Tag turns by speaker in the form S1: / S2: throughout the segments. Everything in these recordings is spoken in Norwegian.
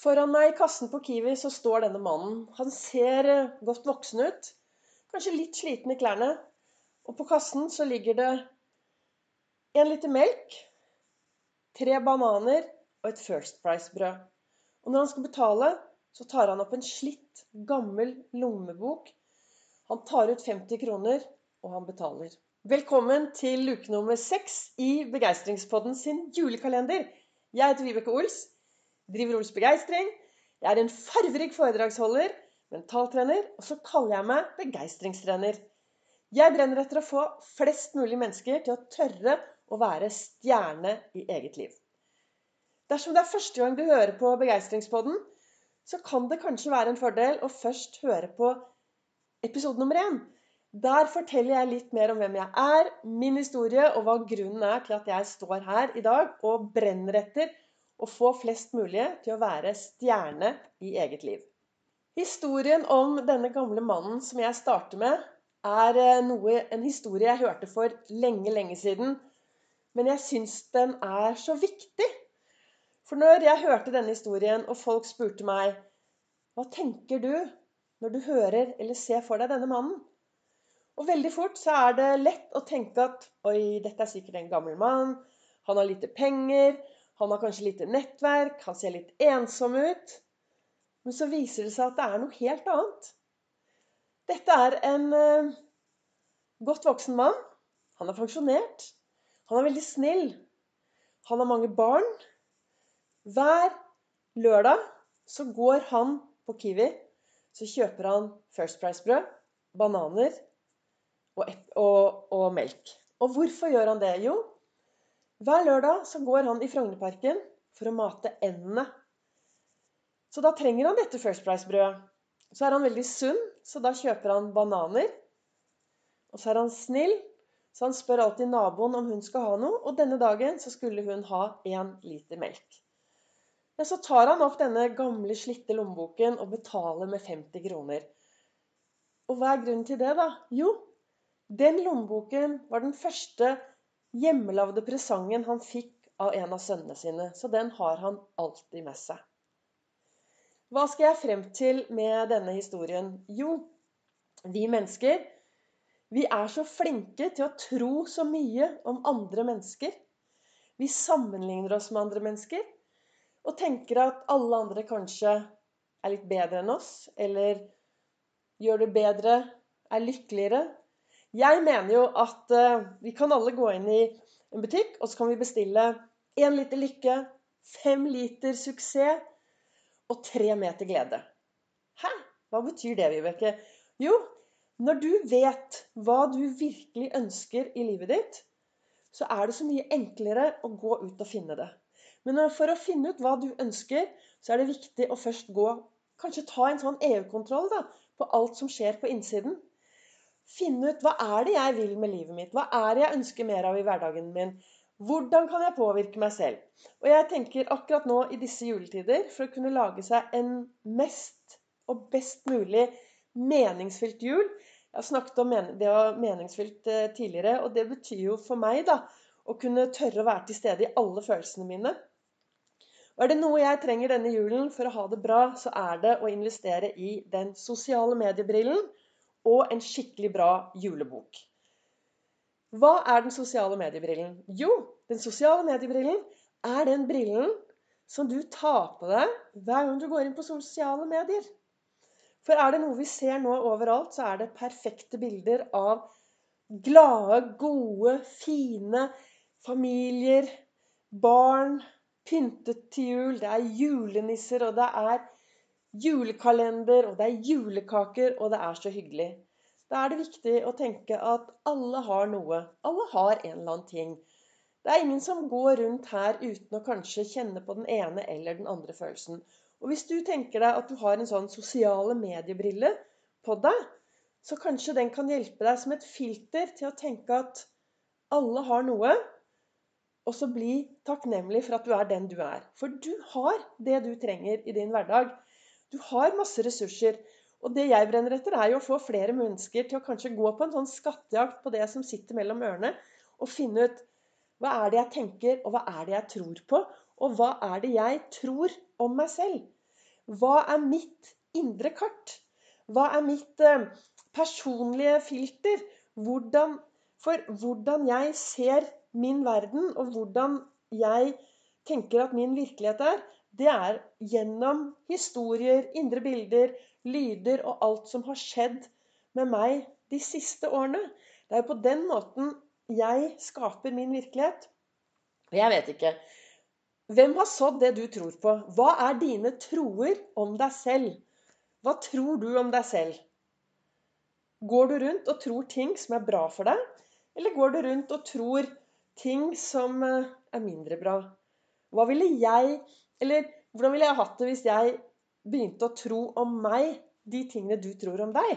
S1: Foran meg i kassen på Kiwi så står denne mannen. Han ser eh, godt voksen ut. Kanskje litt sliten i klærne. Og på kassen så ligger det en liter melk, tre bananer og et First Price-brød. Og når han skal betale, så tar han opp en slitt, gammel lommebok. Han tar ut 50 kroner, og han betaler. Velkommen til luke nummer seks i Begeistringspodden sin julekalender. Jeg heter Vibeke Ols driver Ols Begeistring. Jeg er en farverik foredragsholder, mentaltrener, og så kaller jeg meg begeistringstrener. Jeg brenner etter å få flest mulig mennesker til å tørre å være stjerne i eget liv. Dersom det er første gang du hører på Begeistringspodden, så kan det kanskje være en fordel å først høre på episode nummer én. Der forteller jeg litt mer om hvem jeg er, min historie og hva grunnen er til at jeg står her i dag og brenner etter og få flest mulig til å være stjerne i eget liv. Historien om denne gamle mannen som jeg starter med, er eh, noe, en historie jeg hørte for lenge, lenge siden. Men jeg syns den er så viktig. For når jeg hørte denne historien, og folk spurte meg Hva tenker du når du hører eller ser for deg denne mannen? Og veldig fort så er det lett å tenke at Oi, dette er sikkert en gammel mann. Han har lite penger. Han har kanskje lite nettverk, han ser litt ensom ut. Men så viser det seg at det er noe helt annet. Dette er en uh, godt voksen mann. Han er pensjonert. Han er veldig snill. Han har mange barn. Hver lørdag så går han på Kiwi. Så kjøper han First Price-brød, bananer og, og, og melk. Og hvorfor gjør han det? Jo, hver lørdag så går han i Frognerparken for å mate endene. Så da trenger han dette First Price-brødet. Så er han veldig sunn, så da kjøper han bananer. Og så er han snill, så han spør alltid naboen om hun skal ha noe. Og denne dagen så skulle hun ha én liter melk. Men så tar han opp denne gamle, slitte lommeboken og betaler med 50 kroner. Og hva er grunnen til det, da? Jo, den lommeboken var den første hjemmelagde presangen han fikk av en av sønnene sine. Så den har han alltid med seg. Hva skal jeg frem til med denne historien? Jo, vi mennesker vi er så flinke til å tro så mye om andre mennesker. Vi sammenligner oss med andre mennesker og tenker at alle andre kanskje er litt bedre enn oss, eller gjør det bedre, er lykkeligere, jeg mener jo at uh, vi kan alle gå inn i en butikk, og så kan vi bestille én liter lykke, fem liter suksess og tre meter glede. Hæ? Hva betyr det, Vibeke? Jo, når du vet hva du virkelig ønsker i livet ditt, så er det så mye enklere å gå ut og finne det. Men for å finne ut hva du ønsker, så er det viktig å først gå Kanskje ta en sånn EU-kontroll på alt som skjer på innsiden. Finne ut hva er det jeg vil med livet mitt? Hva er det jeg ønsker mer av i hverdagen min? Hvordan kan jeg påvirke meg selv? Og jeg tenker akkurat nå i disse juletider, for å kunne lage seg en mest og best mulig meningsfylt jul Jeg har snakket om det å meningsfylt eh, tidligere, og det betyr jo for meg da, å kunne tørre å være til stede i alle følelsene mine. Og er det noe jeg trenger denne julen for å ha det bra, så er det å investere i den sosiale mediebrillen og en skikkelig bra julebok. Hva er den sosiale mediebrillen? Jo, den sosiale mediebrillen er den brillen som du tar på deg hver gang du går inn på sosiale medier. For er det noe vi ser nå overalt, så er det perfekte bilder av glade, gode, fine familier, barn, pyntet til jul. Det er julenisser, og det er julekalender, og det er julekaker, og det er så hyggelig. Da er det viktig å tenke at alle har noe. Alle har en eller annen ting. Det er ingen som går rundt her uten å kanskje kjenne på den ene eller den andre følelsen. Og hvis du tenker deg at du har en sånn sosiale mediebrille på deg, så kanskje den kan hjelpe deg som et filter til å tenke at alle har noe, og så bli takknemlig for at du er den du er. For du har det du trenger i din hverdag. Du har masse ressurser. Og det jeg brenner etter, er jo å få flere mennesker til å kanskje gå på en sånn skattejakt på det som sitter mellom ørene, og finne ut hva er det jeg tenker, og hva er det jeg tror på, og hva er det jeg tror om meg selv? Hva er mitt indre kart? Hva er mitt eh, personlige filter? Hvordan, for hvordan jeg ser min verden, og hvordan jeg tenker at min virkelighet er, det er gjennom historier, indre bilder, lyder og alt som har skjedd med meg de siste årene. Det er jo på den måten jeg skaper min virkelighet. Og jeg vet ikke. Hvem har sådd det du tror på? Hva er dine troer om deg selv? Hva tror du om deg selv? Går du rundt og tror ting som er bra for deg? Eller går du rundt og tror ting som eh, er mindre bra? Hva ville jeg Eller hvordan ville jeg hatt det hvis jeg begynte å tro om meg de tingene du tror om deg?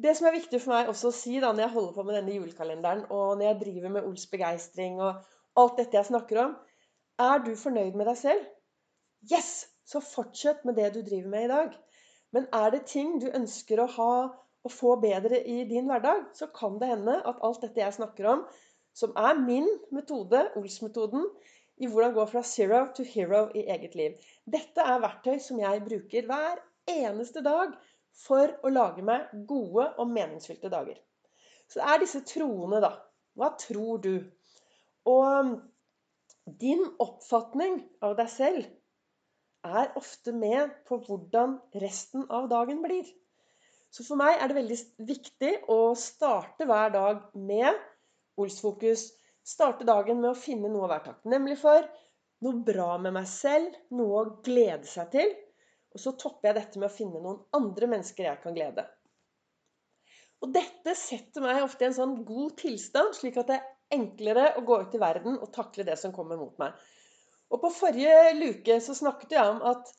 S1: Det som er viktig for meg også å si da, når jeg holder på med denne julekalenderen, og når jeg driver med Ols begeistring og alt dette jeg snakker om Er du fornøyd med deg selv? Yes! Så fortsett med det du driver med i dag. Men er det ting du ønsker å ha og få bedre i din hverdag, så kan det hende at alt dette jeg snakker om, som er min metode, Ols-metoden, i hvordan gå fra zero to hero i eget liv. Dette er verktøy som jeg bruker hver eneste dag for å lage meg gode og meningsfylte dager. Så det er disse troene, da. Hva tror du? Og din oppfatning av deg selv er ofte med på hvordan resten av dagen blir. Så for meg er det veldig viktig å starte hver dag med Ols-fokus. Starte dagen med å finne noe å være takknemlig for. Noe bra med meg selv. Noe å glede seg til. Og så topper jeg dette med å finne noen andre mennesker jeg kan glede. Og dette setter meg ofte i en sånn god tilstand, slik at det er enklere å gå ut i verden og takle det som kommer mot meg. Og på forrige luke så snakket jeg om at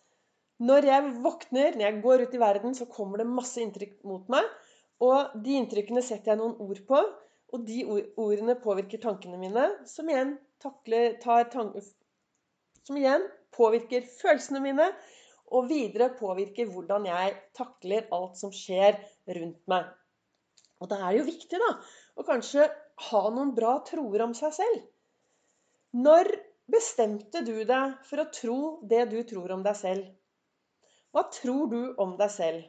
S1: når jeg våkner, når jeg går ut i verden, så kommer det masse inntrykk mot meg. Og de inntrykkene setter jeg noen ord på. Og de ordene påvirker tankene mine, som igjen, takler, tank, som igjen påvirker følelsene mine og videre påvirker hvordan jeg takler alt som skjer rundt meg. Og da er det jo viktig da, å kanskje ha noen bra troer om seg selv. Når bestemte du deg for å tro det du tror om deg selv? Hva tror du om deg selv?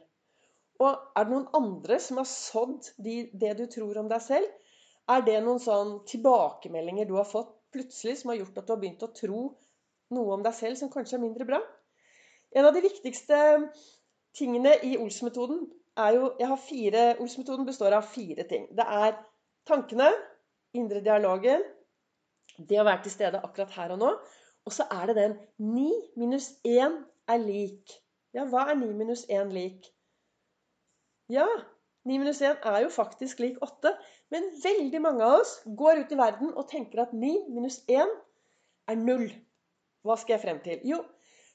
S1: Og er det noen andre som har sådd de, det du tror om deg selv? Er det noen sånn tilbakemeldinger du har fått plutselig som har gjort at du har begynt å tro noe om deg selv som kanskje er mindre bra? En av de viktigste tingene i Ols-metoden er jo jeg har fire, Ols-metoden består av fire ting. Det er tankene, indre dialogen, det å være til stede akkurat her og nå. Og så er det den 9 minus 1 er lik. Ja, hva er 9 minus 1 lik? Ja, 9 minus 1 er jo faktisk lik 8. Men veldig mange av oss går ut i verden og tenker at 9 minus 1 er 0. Hva skal jeg frem til? Jo,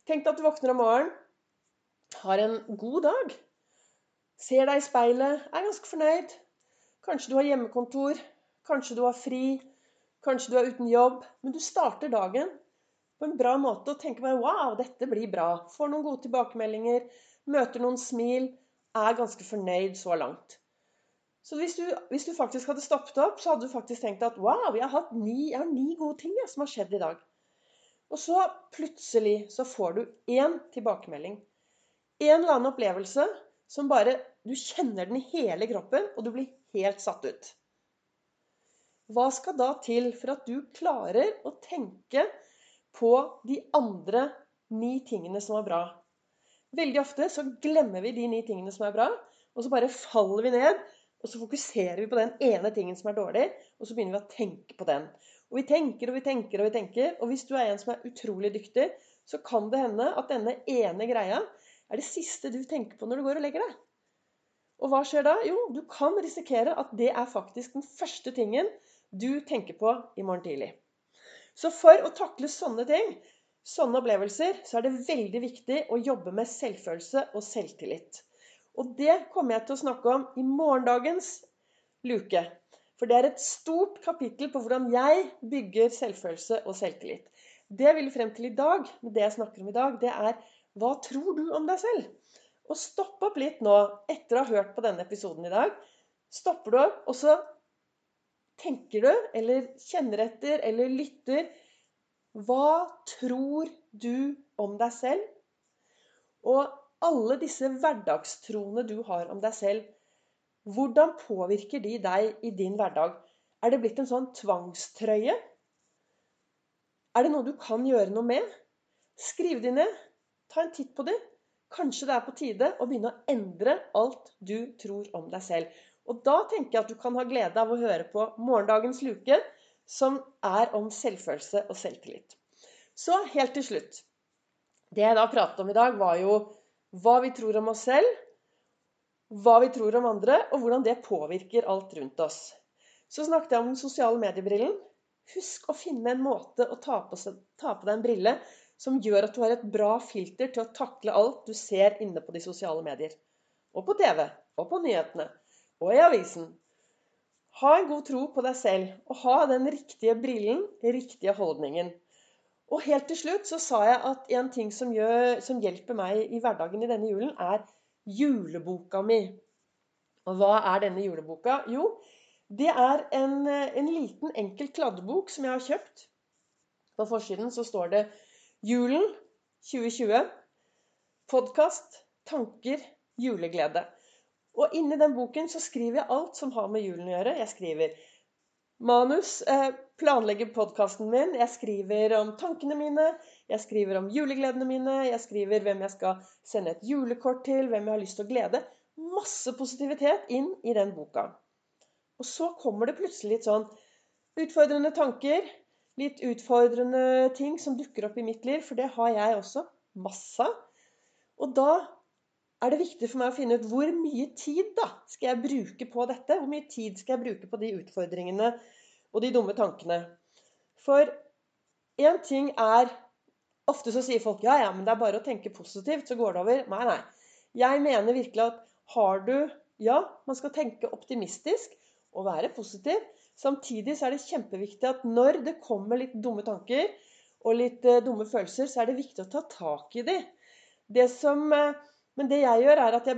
S1: Tenk deg at du våkner om morgenen, har en god dag. Ser deg i speilet, er ganske fornøyd. Kanskje du har hjemmekontor, kanskje du har fri, kanskje du er uten jobb. Men du starter dagen på en bra måte og tenker bare 'wow, dette blir bra'. Får noen gode tilbakemeldinger, møter noen smil, er ganske fornøyd så langt. Så hvis du, hvis du faktisk hadde stoppet opp, så hadde du faktisk tenkt at 'wow, jeg har, ni, jeg har ni gode ting jeg, som har skjedd i dag'. Og så plutselig så får du én tilbakemelding. En eller annen opplevelse som bare Du kjenner den i hele kroppen, og du blir helt satt ut. Hva skal da til for at du klarer å tenke på de andre ni tingene som er bra? Veldig ofte så glemmer vi de ni tingene som er bra, og så bare faller vi ned. Og så fokuserer vi på den ene tingen som er dårlig, og så begynner vi å tenke på den. Og vi tenker og vi tenker og vi tenker. Og hvis du er en som er utrolig dyktig, så kan det hende at denne ene greia er det siste du tenker på når du går og legger deg. Og hva skjer da? Jo, du kan risikere at det er faktisk den første tingen du tenker på i morgen tidlig. Så for å takle sånne ting, sånne opplevelser, så er det veldig viktig å jobbe med selvfølelse og selvtillit. Og det kommer jeg til å snakke om i morgendagens luke. For det er et stort kapittel på hvordan jeg bygger selvfølelse og selvtillit. Det jeg vil frem til i dag, med det jeg snakker om i dag, det er hva tror du om deg selv? Og stopp opp litt nå, etter å ha hørt på denne episoden i dag. Stopper du opp, og så tenker du, eller kjenner etter, eller lytter. Hva tror du om deg selv? Og alle disse hverdagstroene du har om deg selv, hvordan påvirker de deg i din hverdag? Er det blitt en sånn tvangstrøye? Er det noe du kan gjøre noe med? Skriv de ned. Ta en titt på de. Kanskje det er på tide å begynne å endre alt du tror om deg selv. Og da tenker jeg at du kan ha glede av å høre på morgendagens luke, som er om selvfølelse og selvtillit. Så helt til slutt. Det jeg da pratet om i dag, var jo hva vi tror om oss selv, hva vi tror om andre, og hvordan det påvirker alt rundt oss. Så snakket jeg om den sosiale mediebrillen. Husk å finne en måte å ta på, ta på deg en brille som gjør at du har et bra filter til å takle alt du ser inne på de sosiale medier. Og på TV, og på nyhetene, og i avisen. Ha en god tro på deg selv, og ha den riktige brillen, riktige holdningen. Og helt til slutt så sa jeg at en ting som, gjør, som hjelper meg i hverdagen i denne julen, er juleboka mi. Og hva er denne juleboka? Jo, det er en, en liten, enkel kladdebok som jeg har kjøpt. På forsiden så står det Julen 2020. Podkast, tanker, juleglede. Og inni den boken så skriver jeg alt som har med julen å gjøre. Jeg skriver manus, eh, planlegger podkasten min, jeg skriver om tankene mine, jeg skriver om julegledene mine, jeg skriver hvem jeg skal sende et julekort til, hvem jeg har lyst til å glede. Masse positivitet inn i den boka. Og så kommer det plutselig litt sånn utfordrende tanker, litt utfordrende ting som dukker opp i mitt liv, for det har jeg også. Masse. Og da er det viktig for meg å finne ut hvor mye tid da skal jeg bruke på dette. Hvor mye tid skal jeg bruke på de utfordringene og de dumme tankene. For én ting er Ofte så sier folk ja, ja, men det er bare å tenke positivt, så går det over. Nei, nei. Jeg mener virkelig at har du Ja, man skal tenke optimistisk og være positiv. Samtidig så er det kjempeviktig at når det kommer litt dumme tanker og litt uh, dumme følelser, så er det viktig å ta tak i de. Det som, uh, men det jeg gjør, er at jeg,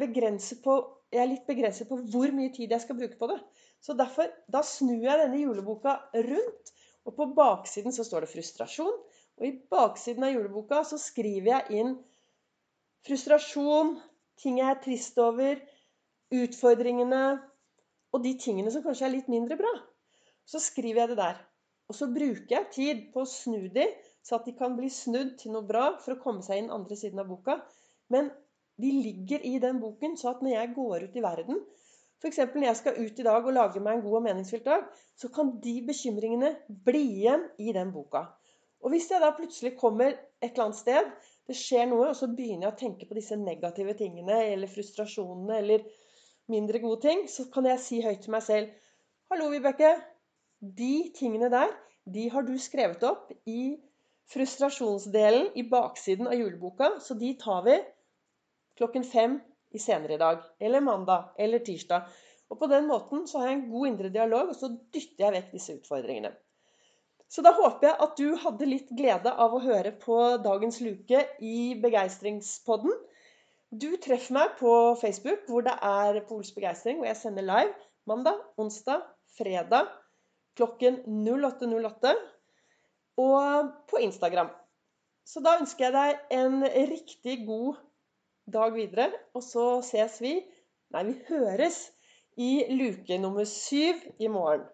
S1: på, jeg, er litt begrenset på hvor mye tid jeg skal bruke på det. Så derfor, da snur jeg denne juleboka rundt, og på baksiden så står det frustrasjon. Og i baksiden av juleboka så skriver jeg inn frustrasjon, ting jeg er trist over, utfordringene og de tingene som kanskje er litt mindre bra. Så skriver jeg det der. Og så bruker jeg tid på å snu de, så at de kan bli snudd til noe bra for å komme seg inn andre siden av boka. Men de ligger i den boken, så at når jeg går ut i verden F.eks. når jeg skal ut i dag og lage meg en god og meningsfylt dag, så kan de bekymringene bli igjen i den boka. Og hvis jeg da plutselig kommer et eller annet sted, det skjer noe, og så begynner jeg å tenke på disse negative tingene eller frustrasjonene eller mindre gode ting, så kan jeg si høyt til meg selv Hallo, Vibeke. De tingene der, de har du skrevet opp i frustrasjonsdelen i baksiden av juleboka, så de tar vi klokken fem i senere i dag. Eller mandag. Eller tirsdag. Og på den måten så har jeg en god indre dialog, og så dytter jeg vekk disse utfordringene. Så da håper jeg at du hadde litt glede av å høre på dagens luke i Begeistringspodden. Du treffer meg på Facebook, hvor det er Pols begeistring, hvor jeg sender live mandag, onsdag, fredag klokken 08.08 og på Instagram. Så da ønsker jeg deg en riktig god dag videre, og så ses vi Nei, vi høres i luke nummer syv i morgen.